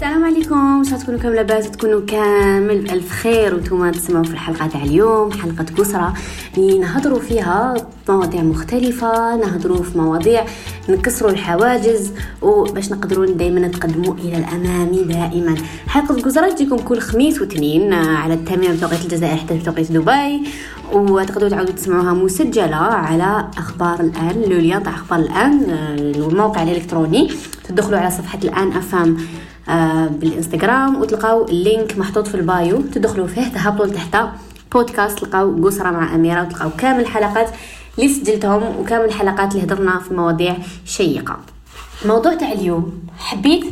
السلام عليكم. شاء تكونوا كامل لاباس تكونوا كامل بالف خير وأنتم تسمعوا في الحلقة تاع اليوم حلقة كسرى اللي نهضروا فيها مواضيع مختلفة نهضروا في مواضيع نكسروا الحواجز وباش نقدروا دائما نتقدموا إلى الأمام دائما. حلقة كسرى تجيكم كل خميس واثنين على الثامنه بتوقيت الجزائر حتى بتوقيت دبي. وتقدروا تعاودوا تسمعوها مسجلة على أخبار الآن لوليا تاع أخبار الآن الموقع الإلكتروني. تدخلوا على صفحة الآن FM بالإنستغرام وتلقاو ال link محطوط في ال bio. تدخلوا فيه تهبطوا لتحت بودكاست تلقاو قسرة مع أميرة وتلقاو كامل الحلقات اللي سجلتهم وكامل الحلقات اللي هضرنا في مواضيع شيقة. الموضوع تاع اليوم. حبيت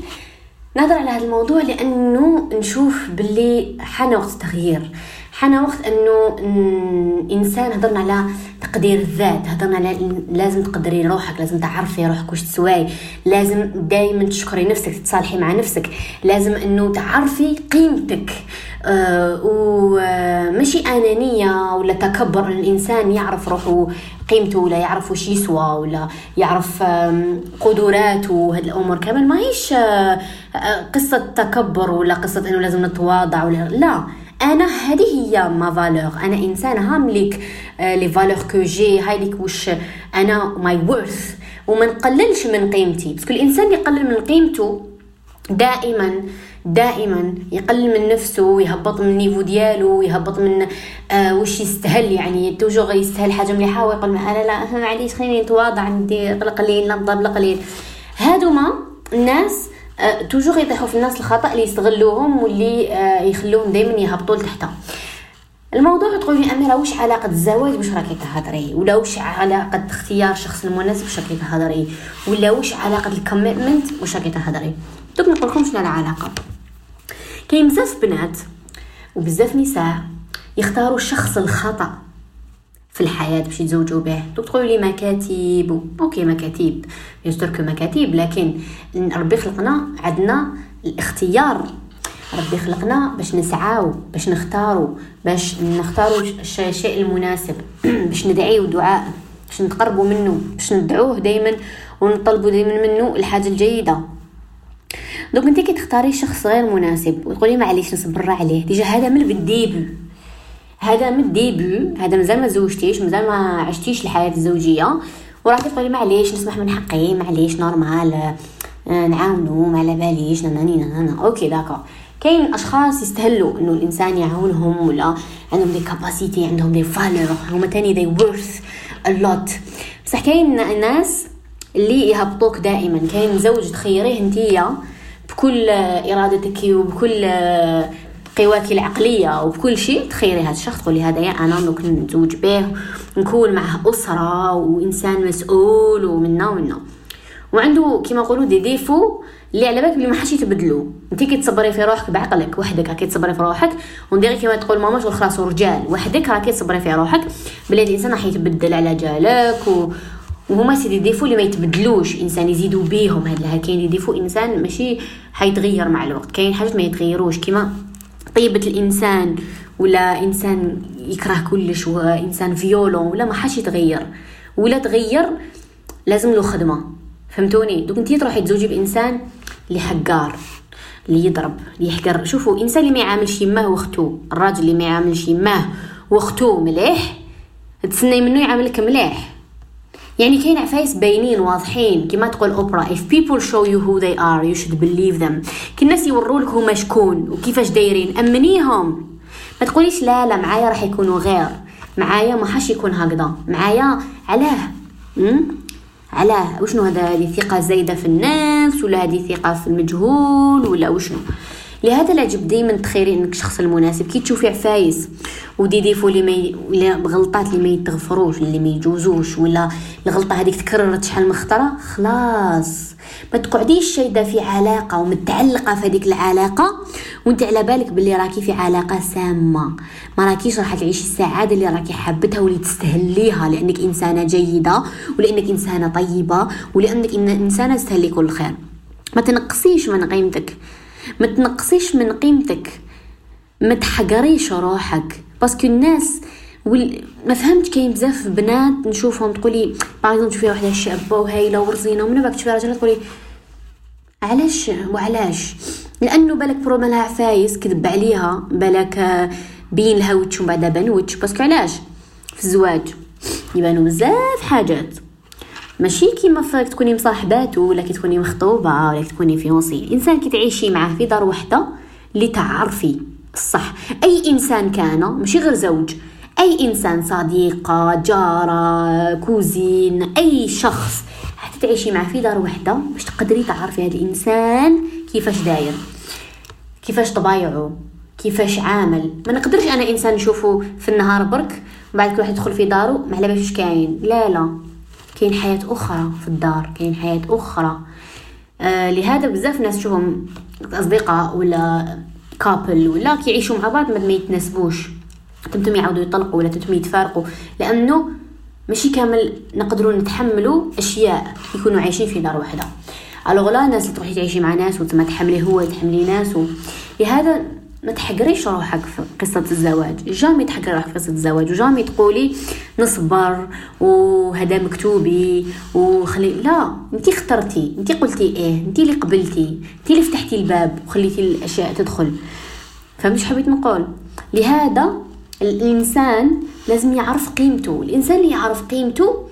نهضر على هذا الموضوع لأنه نشوف باللي حان وقت التغيير حان وقت انه انسان هضرنا على تقدير الذات هضرنا على لازم تقدري روحك لازم تعرفي روحك واش تسواي لازم دائما تشكري نفسك تتصالحي مع نفسك لازم انه تعرفي قيمتك. آه وماشي أنانية ولا تكبر ان الإنسان يعرف روحه قيمته ولا يعرف وش يسوى ولا يعرف قدراته هاد الأمور كامل. ماهيش آه، قصة تكبر ولا قصة إنه لازم نتواضع ولا لا. أنا هذه هي ما فالور أنا إنسان هامليك آه، لي فالور كو جي هاي ليك واش أنا ماي وورث وما نقللش من قيمتي. بس الانسان يقلل من قيمته دائما دائما يقلل من نفسه ويهبط من النيفو ديالو ويهبط من آه وش يستاهل يعني توجور يستاهل حاجة مليحة ويقول أنا لا معليش خليني نتواضع ندير قليل نضرب قليل هادوما الناس أه توجور يطيحوا في الناس الخطأ اللي يستغلوهم واللي أه يخلوهم دائما يهبطوا لتحت الموضوع تقولي اميره واش علاقة الزواج باش راكي تهضري ولا واش علاقة اختيار الشخص المناسب واش راكي تهضري ولا واش علاقة ال commitment واش راكي تهضري دوك نقول لكم شنو العلاقة. كاين بزاف بنات وبزاف نساء يختاروا الشخص الخطأ. في الحياة باش يتزوجوا به دوك تقولوا لي مكتاب. okay مكتاب. que مكتاب لكن ربي خلقنا عندنا الاختيار. ربي خلقنا باش نسعاو باش نختارو باش نختارو الشيء المناسب. باش ندعيو دعاء باش نتقربوا منه باش ندعوه دائما ونطلبوا دائما منه الحاجة الجيدة. دوك انت كي تختاري شخص غير مناسب وتقولي معليش نصبر عليه. déjà هذا من ال début هذا من ال début هذا مازال ما زوجتيش مازال ما عشتيش الحياة الزوجية. وراكي تقولي معليش نسمح من حقي معليش normal آه، نعاونو ما على باليش ناني نانا okay d'accord. كاين أشخاص يستهلوا إنه الإنسان يعاونهم ولا عندهم des capacités عندهم des valeurs هما تاني they worth a lot بصح كاين ناس اللي يهبطوك دائما. كاين زوج تخيريه انتيا بكل إرادتك وبكل قواك العقلية وبكل شيء تخيري هذا الشخص تقولي هذا يا أنا دوك نتزوج به نكون معه أسرة وإنسان مسؤول ومنا ومنا. وعنده كيما نقولوا دي ديفو اللي على بالك بلي ما حاش يتبدلوا انت كي تصبري في روحك بعقلك وحدك راكي تصبري في روحك. ونديري كيما تقول ماما شغل خلاص رجال وحدك راكي تصبري في روحك. بلي الإنسان راح يتبدل على جالك و... وهما c'est des défauts اللي ما يتبدلوش. إنسان يزيدوا بيهم هاد كاين دي ديفو إنسان ماشي حيتغير مع الوقت كاين حاجات ما يتغيروش. كيما طيبة الإنسان ولا إنسان يكره كلش وانسان violent ولا ما حاش يتغير. ولا تغير لازم له خدمة. فهمتوني؟ دوك انتي تروحي تزوجي بإنسان اللي حقار اللي يضرب اللي يحقر. شوفوا إنسان اللي ما يعاملش يماه واختو الراجل اللي ما يعاملش يماه واختو مليح تسني منه يعاملك مليح. يعني كاين عفايس باينين واضحين. كما تقول أوبرا if people show you who they are you should believe them. كي الناس يوروك هما شكون وكيفاش دايرين أمنيهم. ما تقوليش لا لا معايا راح يكونوا غير. معايا ما حاش يكون هكذا. معايا علاه. علاه. وشنو هذا؟ هذه ثقة زايدة في النفس ولا هذه ثقة في المجهول ولا وشنو؟ لهذا العجب دائما تخيري إنك الشخص المناسب. كي تشوفي عفايس ودي ديفو اللي ما ي... ولا بغلطات اللي ما يتغفروش اللي ما يجوزوش ولا الغلطه هذيك تكررت شحال من خطرة؟ خلاص. ما تقعديش شايده في علاقة ومتعلقة في هذيك العلاقة. وانت على بالك باللي راكي في علاقة سامة. ما راكيش راح تعيشي السعادة اللي راكي حابتها واللي تستهليها لأنك إنسانة جيدة ولأنك إنسانة طيبة ولأنك إنسانة تستهلي كل خير. ما تنقصيش من قيمتك. ما تنقصيش من قيمتك. ما تحقريش روحك. باسكو الناس ما فهمت كاين بزاف بنات نشوفهم تقولي باغ تشوفي واحدة شابه وهايلة ورزينة ومن بعد تشوفي راجل تقولي علاش وعلاش؟ لأنه بالك بروبا لها عفايس كذب عليها بالك بين لها وجه ومن بعد بان وجه parce que علاش؟ في الزواج يبانو بزاف حاجات. ماشي كيما فاك تكوني مصاحباتو ولا كي تكوني مخطوبة ولا كي تكوني fiancée الانسان كي تعيشي معاه في دار وحدة اللي تعرفي الصح. أي إنسان كان ماشي غير زوج أي إنسان صديقه جارة cousin أي شخص حتى تعيشي معاه في دار وحدة. باش تقدري تعرفي هذا الإنسان كيفاش داير كيفاش طبايعه كيفاش عامل. ما نقدرش أنا إنسان نشوفه في النهار برك بعد كل واحد يدخل في دارو ما على بالوش كاين. لا لا. كاين حياة أخرى في الدار كاين حياة أخرى. آه لهذا بزاف ناس تشوفهم أصدقاء ولا كابل ولا كيعيشوا مع بعض ما يتناسبوش. تمتم يعاودوا يطلقوا ولا تمتم يتفارقوا لأنه ماشي كامل نقدروا نتحملوا أشياء يكونوا عايشين في دار واحدة. الوغ لا الناس اللي تروحي تعيشي مع ناس وتما تحملي هو تحملي ناس و... لهذا ما تحقريش روحك في قصة الزواج. جامي تحقري روحك في قصة الزواج وجامي تقولي نصبر وهذا مكتوبي وخلي لا انت اخترتي انت قلتي إيه انت اللي قبلتي انت اللي فتحتي الباب وخليتي الأشياء تدخل. فهمتي حبيت نقول؟ لهذا الإنسان لازم يعرف قيمته. الإنسان اللي يعرف قيمته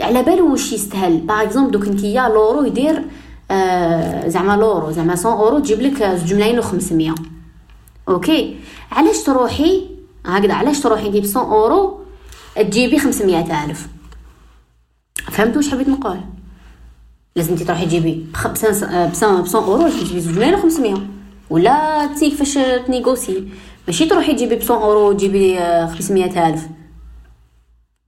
على بالو واش يستاهل. par exemple دوك انت يا l'euro يدير آه زعما l'euro زعما 100 أورو تجيب لك زوج ملايين و500 okay؟ علاش تروحي؟ هكذا علاش تروحي انت ب 100 أورو تجيبي 500 ألف؟ فهمتوا واش حبيت نقول؟ لازم انت تروحي تجيبي ب 100 أورو تجيبي زوج ملايين و500 ولا تسيك فاش ت négocier. ماشي تروحي تجيبي ب 100 اورو تجيبي 500 ألف.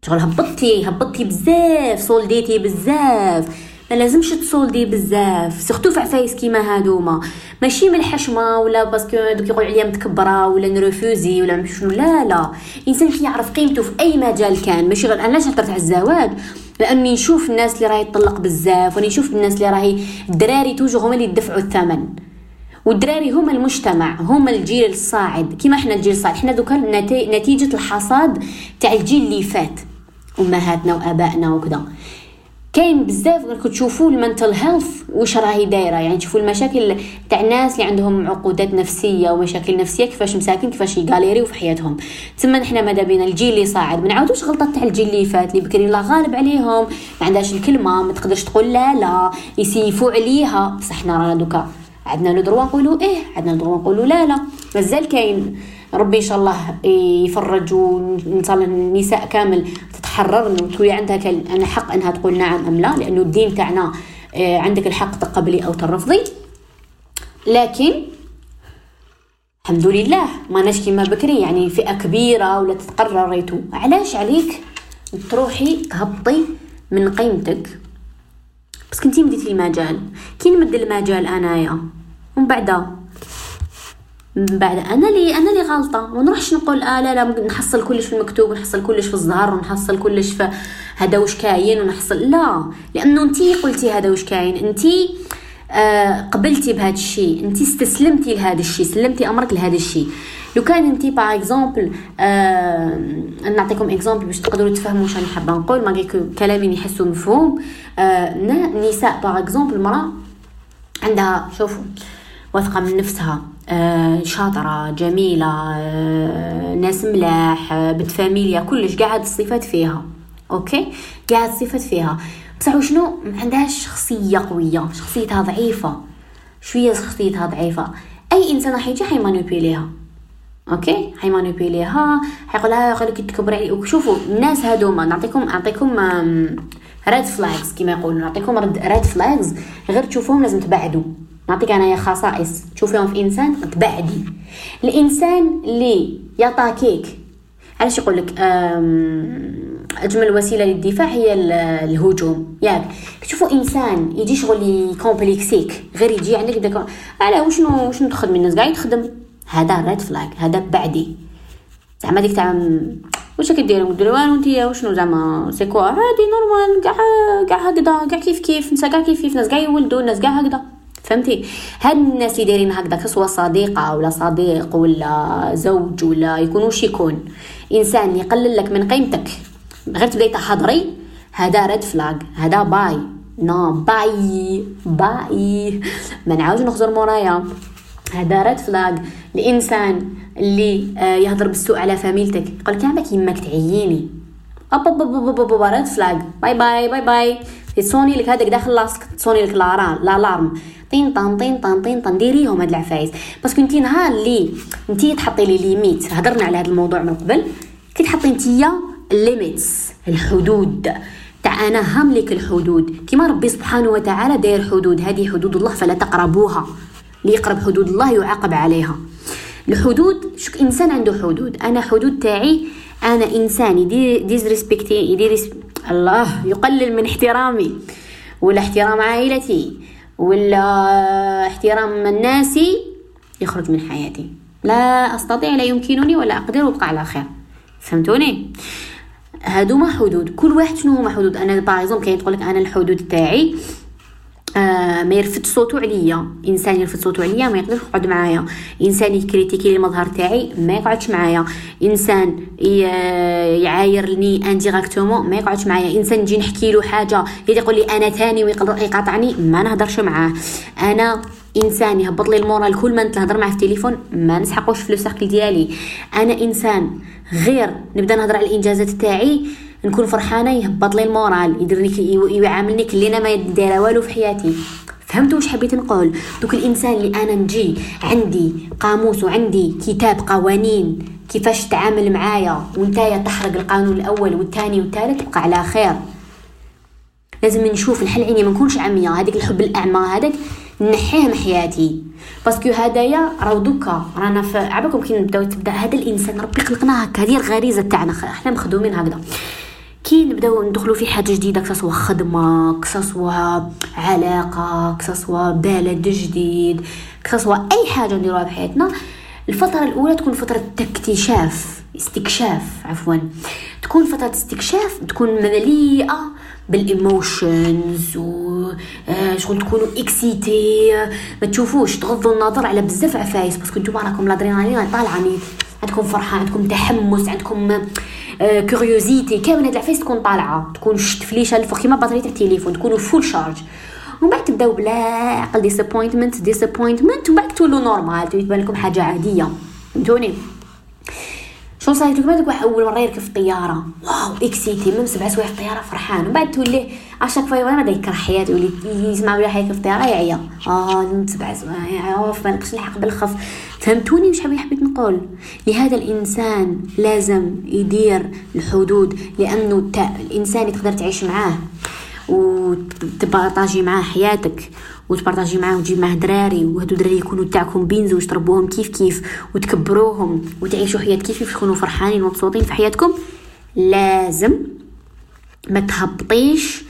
شغل هبطتي هبطتي بزاف سولديتي بزاف. ما لازمش تصولدي بزاف. surtout في عفايس كيما هادوما ماشي من الحشمة ولا parce que دوك يقول عليا متكبرة ولا nerveuse ولا شنو. لا لا. الانسان كيعرف قيمته في أي مجال كان. ماشي غير علاش هضرت على الزواج. لأني نشوف الناس اللي راهي تطلق بزاف وني نشوف الناس اللي راهي الدراري toujours هما اللي يدفعوا الثمن. والدراري هما المجتمع هما الجيل الصاعد. كيما إحنا الجيل الصاعد إحنا دوكا نتيجة الحصاد تاع الجيل اللي فات. أمهاتنا وآبائنا وكذا كاين بزاف راكم تشوفوا ال mental health واش راهي دايرة. يعني تشوفوا المشاكل تاع الناس اللي عندهم عقودات نفسية ومشاكل نفسية كيفاش مساكن كيفاش يغاليريو في حياتهم. تما نحنا ماذا بينا؟ الجيل اللي صاعد. ما نعاودوش غلطات تاع الجيل اللي فات اللي بكري الله غالب عليهم ما عندهاش الكلمة ما تقدرش تقول لا لا يسيفوا عليها. بصح حنا رانا دوكا عندنا لو دروا نقولوا إيه عندنا لو دروا نقولوا لا لا. مازال كاين. ربي إن شاء الله يفرج ونصل النساء كامل تتحرر. وتولي عندها أنا حق أنها تقول نعم أم لا لأنه الدين تاعنا آه، عندك الحق تقبلي أو ترفضي. لكن الحمد لله ما ناش كيما بكري يعني فئة كبيرة ولا تتقرر. ريتو علاش عليك تروحي تهبطي من قيمتك؟ بس كنتي مديتي المجال كي نمد المجال أنايا؟ ومن بعد من بعد أنا اللي أنا اللي غلطة. ما نروحش نقول آه لا لا نحصل كلش في المكتوب ونحصل كلش في الزهر ونحصل كلش في هذا واش كاين ونحصل لا. لأنه أنتي قلتي هذا واش كاين. أنتي آه قبلتي بهذا الشيء. انت استسلمتي لهذا الشيء سلمتي أمرك لهذا الشيء. لو كان انت par exemple آه نعطيكم exemple باش تقدروا تفهموا واش حابه نقول ما كلامي نحسوا مفهوم آه نساء par exemple مرأة عندها شوفوا واثقه من نفسها آه، شاطرة جميلة آه، ناس ملاح آه، بنت فاميليا كلش قاع الصفات فيها okay؟ قاع الصفات فيها. بصح وشنو ما عندهاش شخصية قوية شخصيتها ضعيفة شوية شخصيتها ضعيفة. أي إنسان راح يجي حيمانيبيليها okay؟ حيمانيبيليها حيقولها يقول لك تكبر علي شوفوا الناس هذوما نعطيكم نعطيكم red flags كما يقولوا نعطيكم red flags غير تشوفوهم لازم تبعدوا. نعطيك انايا خصائص. تشوفيهم في إنسان تبعدي. الإنسان اللي يطاكيك علاش يقول لك أجمل وسيلة للدفاع هي الهجوم. ياك. تشوفوا إنسان يجي شغل يكومبليكسيك غير يجي عندك يبدا على وشنو وشنو تخدم الناس؟ قاعد يخدم. هذا red flag هذا بعدي. زعما ديك تاع واش كديروا ديروا والو نتيا وشنو زعما؟ c'est quoi عادي normal كاع كاع هكذا كاع كيف كيف نسا كاع كيف كيف ناس كاع يولدوا الناس كاع هكذا. فهمتي؟ هاد الناس اللي دايرين هكذا سواء صديقه ولا صديق ولا زوج ولا يكون وش يكون؟ إنسان يقلل لك من قيمتك. غير تبدأي تحضري هذا red flag هذا bye no bye bye ما نعاودش نخزر مورايا. هذا red flag الانسان اللي آه، يهضر بالسوء على فاميلتك. يقول لك يماك تعييني. أب أب أب أب أب red flag bye bye bye bye تصوني لك هذاك داخل لاسك تصوني لك l'alarme طين طن طين طن طين طن. ديريهم هاد العفايس. parce que انتي نهار اللي انتي تحطي les limites هضرنا على هذا الموضوع من قبل. كي تحطي انتيا ال limites الحدود. تاع أنا هملك الحدود. كما ربي سبحانه وتعالى داير حدود. هذه حدود الله فلا تقربوها. اللي يقرب حدود الله يعاقب عليها. الحدود شك إنسان عنده حدود. أنا حدود تاعي أنا انسان يدير disrespect يدير الله يقلل من احترامي. ولا احترام عائلتي ولا احترام الناس يخرج من حياتي. لا أستطيع لا يمكنني ولا أقدر وابقى على خير. فهمتوني؟ هادو ما حدود. كل واحد شنو هما حدود؟ أنا باغ كاين تقول لك أنا الحدود تاعي آه ما يرفد صوتو عليا. إنسان يرفد صوتو عليا ما يقدرش يقعد معايا. إنسان يكريتيكي المظهر تاعي ما يقعدش معايا. إنسان يعايرني indirectement ما يقعدش معايا. إنسان نجي نحكي له حاجة يقول لي أنا ثاني ويقدر يقاطعني ما نهضرش معاه. أنا إنسان يهبط لي المورال كل ما نهضر معاه في التليفون ما نسحقوش في لو سيركل ديالي. أنا إنسان غير نبدا نهضر على الإنجازات تاعي نكون فرحانة يهبط لي المورال يديرني يعاملني كلي أنا ما دايره والو في حياتي. فهمتوا واش حبيت نقول؟ دوك الإنسان اللي أنا نجي عندي قاموس وعندي كتاب قوانين كيفاش تعامل معايا وانتايا تحرق القانون الأول والثاني والثالث تبقى على خير. لازم نشوف الحل عيني ما نكونش عمية هذيك الحب الأعمى هذاك نحيه من حياتي. parce que هدايا راهو دوكا رانا في عباكم كي نبداو تبدأ هذا الإنسان ربي خلقنا هكا هذه الغريزة تاعنا إحنا مخدومين هكذا. كي نبداو ندخلوا في حاجة جديدة que ce soit خدمة que ce soit علاقة que ce soit بلد جديد que ce soit أي حاجة نديروها في حياتنا. الفترة الأولى تكون فترة اكتشاف استكشاف عفوا. تكون فترة استكشاف تكون مليئة بال emotions و آه، شغل تكونوا إكسيتي. ما تشوفوش تغضوا النظر على بزاف عفايس parce que نتوما راكم الادرينالين طالعة عندكم فرحة عندكم تحمس عندكم curiosité آه، كامل هاد العفايس تكون طالعة. تكون شت فليشه الفوق كيما بطاريه التليفون. تكونوا full charge ومن بعد تبداو بلا عقل disappointment disappointment ومن بعد تولوا normal تبان لكم حاجة عادية. فهمتوني؟ شو صاير؟ لكم هذاك أول مرة يركب في الطيارة. wow excité من سبع سوايع في الطيارة فرحان. ومن بعد تولي à chaque fois وأنا يكره حياته يولي يسمع بلا حاجة في الطياره يعيا آه سوايع أوف ما نقدرش نلحق بالخف. فهمتوني واش حبيت نقول؟ لهذا الإنسان لازم يدير الحدود لأنه الإنسان تقدر تعيش معاه وتبارطاجي معاه حياتك وتبارطاجي معاه وتجيب معاه دراري وهادو دراري يكونوا تاعكم بينزو وتربوهم كيف كيف وتكبروهم وتعيشوا حياة كيف كيف تكونوا فرحانين ومبسوطين في حياتكم. لازم ما تهبطيش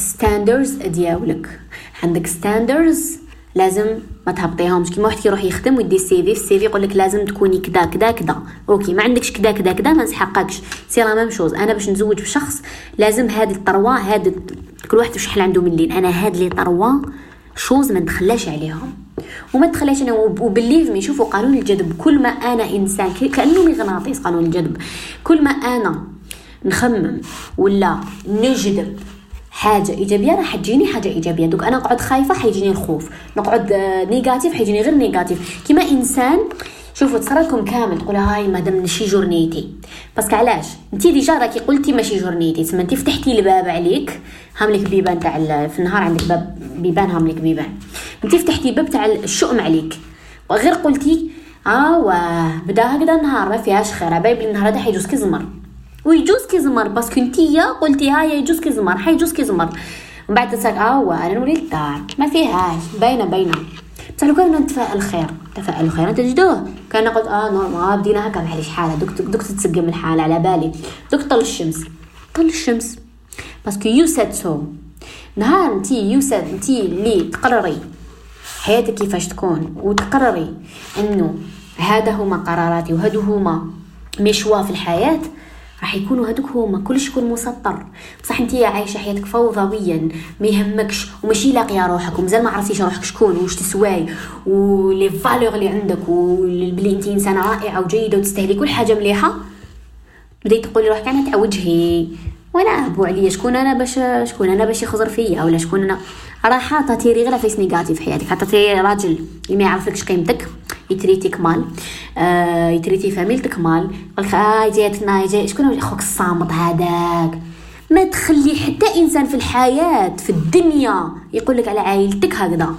standards ديالك. عندك standards لازم ما تهبطيهمش. كيما واحد كيروح يخدم ويدي ال CV في ال CV يقول لك لازم تكوني كدا كدا كدا. OK ما عندكش كدا كدا كدا ما نسحقكش. c'est la même chose. أنا باش نزوج بشخص لازم هذه ال trois هذه كل واحد شحال عنده من لين أنا هاد les trois choses ما نتخلاش عليهم. وما تخليش أنا. و believe me شوفوا قانون الجذب. كل ما أنا إنسان كانه مغناطيس قانون الجذب. كل ما أنا نخمم ولا نجذب حاجة إيجابية راح تجيني حاجة إيجابية. دوك أنا نقعد خايفة حيجيني الخوف. نقعد négatif حيجيني غير négatif كيما إنسان شوفوا تصرالكم كامل. تقول هاي مادام ماشي جورنيتي parce que علاش؟ انت déjà راكي قلتي ماشي جورنيتي تسمى انت فتحتي الباب عليك هاملك بيبان تاع في النهار عندك باب بيبان هاملك بيبان. انت فتحتي باب تاع الشؤم عليك. وغير قلتي آه بدا هكذا النهار ما فيهاش خير. بايب النهار هذا حيجوز كزمر ويجوز كيزمر parce que نتيا قلتي هاي يجوز كيزمر حيجوز كيزمر. من بعد تساك آه أنا نولي للدار ما فيهاش باينه باينه بصح لو كان نتفائل خير تفائل خير تجدوه كان قلت آه normal بدينا هكا معليش حالة. دوك دوك تتسقم الحاله على بالي. دوك طل الشمس. طل الشمس. parce que you set سو نهار انتي you set انتي اللي تقرري. حياتك كيفاش تكون؟ وتقرري إنه هذا هما قراراتي وهادو هما مشوا في الحياة. راح يكونوا هذوك هما كلش يكون مسطر. بصح انت عايشة حياتك فوضويا ما يهمكش وماشي لاقية روحك ومازال ما عرفتيش روحك شكون واش تسواي و les valeurs اللي عندك وبلي انت إنسانة رائعة وجيدة وتستاهلي كل حاجة مليحة. بديت تقولي روحك أنا تعوجهي. وأنا بو عليا شكون أنا باش شكون أنا باش يخزر فيا ولا شكون أنا. راه حاطة تيري غير فيس négatif في حياتك حاطة راجل اللي ما يعرفكش قيمتك. يتريتيك mal آه يتريتي فاميلتك mal قالك آه جاتنا جاي شكون أخوك الصامت هذاك. ما تخلي حتى إنسان في الحياة في الدنيا يقول لك على عائلتك هكذا.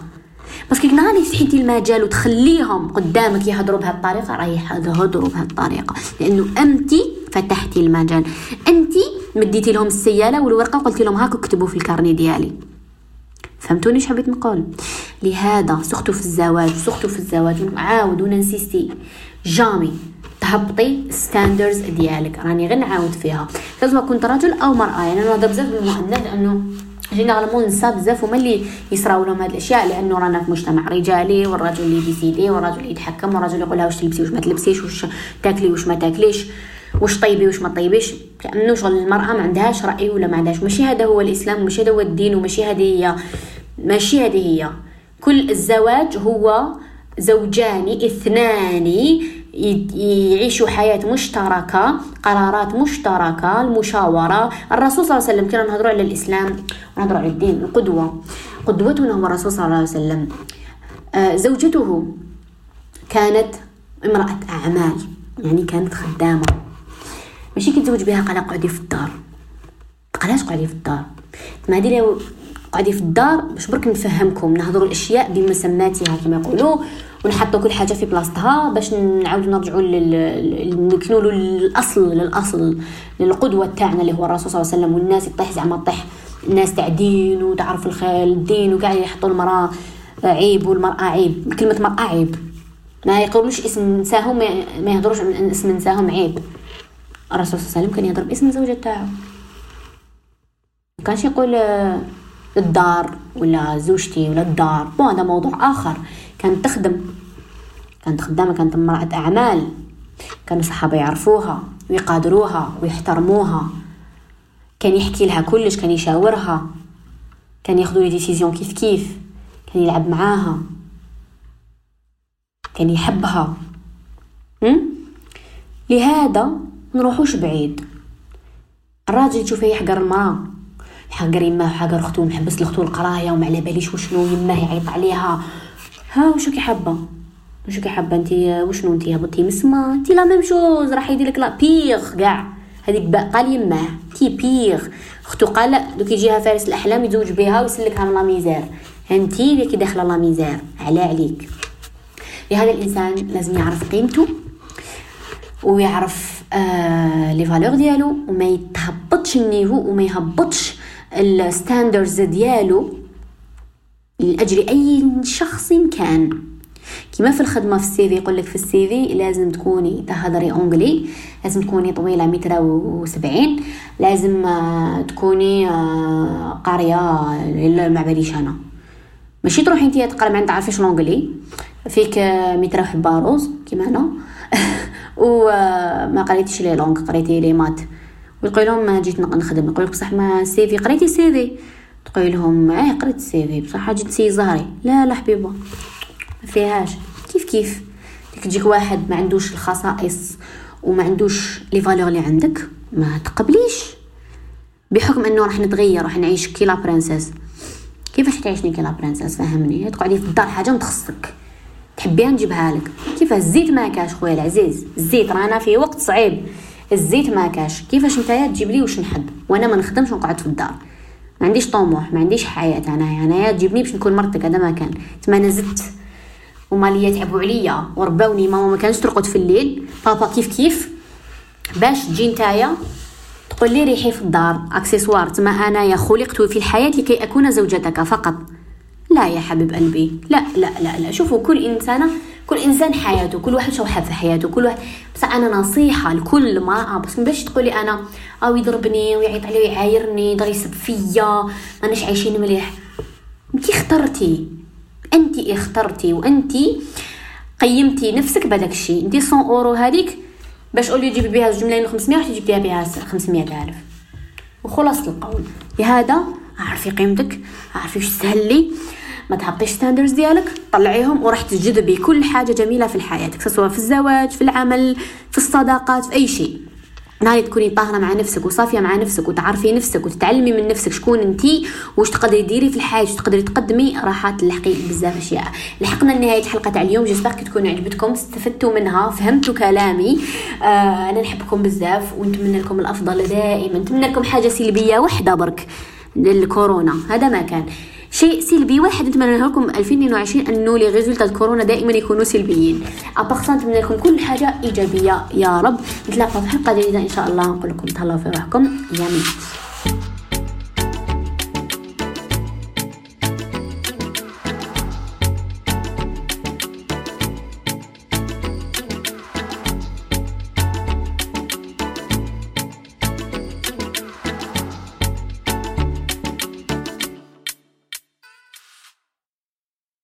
parce que نهار اللي فتحتي المجال وتخليهم قدامك يهضروا بهذه الطريقة راه يهضروا الطريقة. لأنه انت فتحتي المجال. انت مديتي لهم السيالة والورقة وقلتي لهم هاكو كتبوا في ال carnet ديالي. فهمتوني اش حبيت نقول؟ لهذا surtout في الزواج surtout في الزواج نعاود ون insiste jamais تهبطي standards ديالك. راني غير نعاود فيها. لازم كنت رجل أو مرأة. يعني أنا نهضر بزاف بالمؤنث لأنه généralement النساء بزاف هما اللي يصراو لهم هاد الأشياء لأنه رانا في مجتمع رجالي والرجل اللي décide والرجل اللي يتحكم والرجل يقول لها واش تلبسي واش ما تلبسيش واش تاكلي واش ما تاكليش واش طيبي واش ما طيبيش. لأنه شغل المرأة ما عندهاش رأي ولا ما عندهاش. ماشي هذا هو الإسلام ماشي هذا هو الدين وماشي هذه هي ماشي هذه هي. كل الزواج هو زوجان اثنان يعيشوا حياة مشتركة قرارات مشتركة المشاورة. الرسول صلى الله عليه وسلم كنا نهضروا على الإسلام ونهضروا على الدين القدوة. قدوتنا هو الرسول صلى الله عليه وسلم. آه، زوجته كانت امرأة أعمال يعني كانت خدامة. ماشي كيتزوج بها قال قعدي في الدار. علاش قعدي في الدار؟ ما ديري قعدي في الدار باش برك نفهمكم نهضروا الأشياء بمسماتها كما يقولوا ونحطوا كل حاجة في بلاصتها باش نعاودوا نرجعوا نكنوا للأصل للأصل للقدوة تاعنا اللي هو الرسول صلى الله عليه وسلم والناس يطيح زعما طيح الناس تاع دين وتعرف الخيل الدين وكاع يحطوا المرأة عيب والمرأة عيب كلمة مرأة عيب. ما يقولوش اسم نساهم ما يهضروش عن اسم نساهم عيب. الرسول صلى الله عليه وسلم كان يهضر باسم الزوجة تاعو. كانش يقول الدار ولا زوجتي ولا الدار. bon هذا موضوع آخر. كانت تخدم. كانت خدامة كانت امراه أعمال. كانوا الصحابه يعرفوها ويقادروها ويحترموها. كان يحكي لها كلش كان يشاورها. كان ياخذوا les décisions كيف كيف. كان يلعب معاها. كان يحبها. لهذا نروحوش بعيد؟ الراجل تشوفه يحقر المرأة. يحقر يماه وحقر أختو محبس لختو القرايه وما على باليش وشنو يماه يعيط عليها. ها وشو كي حابه وشو كي حابه انت وشنو انت هبطتي مسما انت لا ميم شوز راح يدير لك لا بيغ كاع هذيك قال يماه تي بيغ. أختو قال دوك يجيها فارس الأحلام يتزوج بها ويسلكها من لا ميزير. أنتي اللي كي داخلة لا ميزير. على عليك. لهذا الإنسان لازم يعرف قيمته ويعرف آه les valeurs ديالو وما يتهبطش ال niveau وما يهبطش ال standards ديالو لأجل أي شخص كان. كما في الخدمة في ال CV يقول لك في ال CV لازم تكوني تهضري anglais لازم تكوني طويلة متر وسبعين لازم آه، تكوني آه، قاريه ما باليش أنا. ماشي تروحي انت تقرا ما تعرفيش l'anglais فيك متر وحبه روز كيما أنا. وما قريتيش لي لونغ قريتي لي مات. ويقول لهم جيت نخدم. يقول لك بصح ما سيفي قريتي سيفي تقول لهم آه قريت السيفي بصح جيت سي زهري. لا لا حبيبة ما فيهاش. كيف كيف؟ تجيك واحد ما عندوش الخصائص وما عندوش لي فالور اللي عندك ما تقبليش. بحكم إنه راح نتغير راح نعيش كي لا برنسيس. كيفاش تعيشني كي la princesse؟ فهمني. تقعدي في الدار حاجة متخصك تحبيها نجيبها لك. كيف؟ الزيت ما كاش خويا العزيز. الزيت رانا في وقت صعيب. الزيت ما كاش. كيفاش نتايا تجيب لي واش نحب؟ وأنا ما نخدمش ونقعد في الدار. ما عنديش طموح ما عنديش حياة أنايا. أنايا تجيبني باش نكون مرتك هذا ما كان. تما أنا زدت. وماليا تعبوا عليا. ورباوني ماما ما كانش ترقد في الليل. بابا كيف كيف؟ باش تجي نتايا تقول لي ريحي في الدار. اكسسوار تما أنايا خلقت في الحياة لكي أكون زوجتك فقط. لا يا حبيب قلبي. لا لا لا لا. شوفوا كل إنسانة كل إنسان حياته كل واحد شو حاب في حياته كل واحد. بس أنا نصيحة لكل ما بس باش تقولي أنا أو يضربني ويعيط علي ويعايرني يضل يسب فيا ماناش عايشين مليح. انت اخترتي. انت اخترتي وانت قيمتي نفسك بهذاك الشيء انت 100 أورو هذيك باش قولي جيبي بها جوج ملايين و500 وحتى جبتيها بها 500 ألف. وخلاص القول. لهذا عرفي قيمتك عرفي واش تسهلي ما تهبطيش standards ديالك طلعيهم وراح تجذبي كل حاجة جميلة في حياتك سواء في الزواج في العمل في الصداقات في أي شيء. نهار تكوني طاهرة مع نفسك وصافية مع نفسك وتعرفي نفسك وتتعلمي من نفسك شكون انتي واش تقدري ديري في الحياة واش تقدري تقدمي راح تلحقي بزاف أشياء. لحقنا لنهاية الحلقة تاع اليوم جيسبر تكون عجبتكم استفدتوا منها فهمتوا كلامي. آه أنا نحبكم بزاف ونتمنى لكم الأفضل دائما. نتمنى لكم حاجة سلبية وحدة برك للكورونا. هذا ما كان. شيء سلبي. واحد نتمنى لكم 2022 انه لي ريزولتا كورونا دائما يكونوا سلبيين. ابارسا نتمنى لكم كل حاجة إيجابية يا رب. نتلاقاو في حلقة جديدة إن شاء الله. نقول لكم تهلاو في روحكم. يا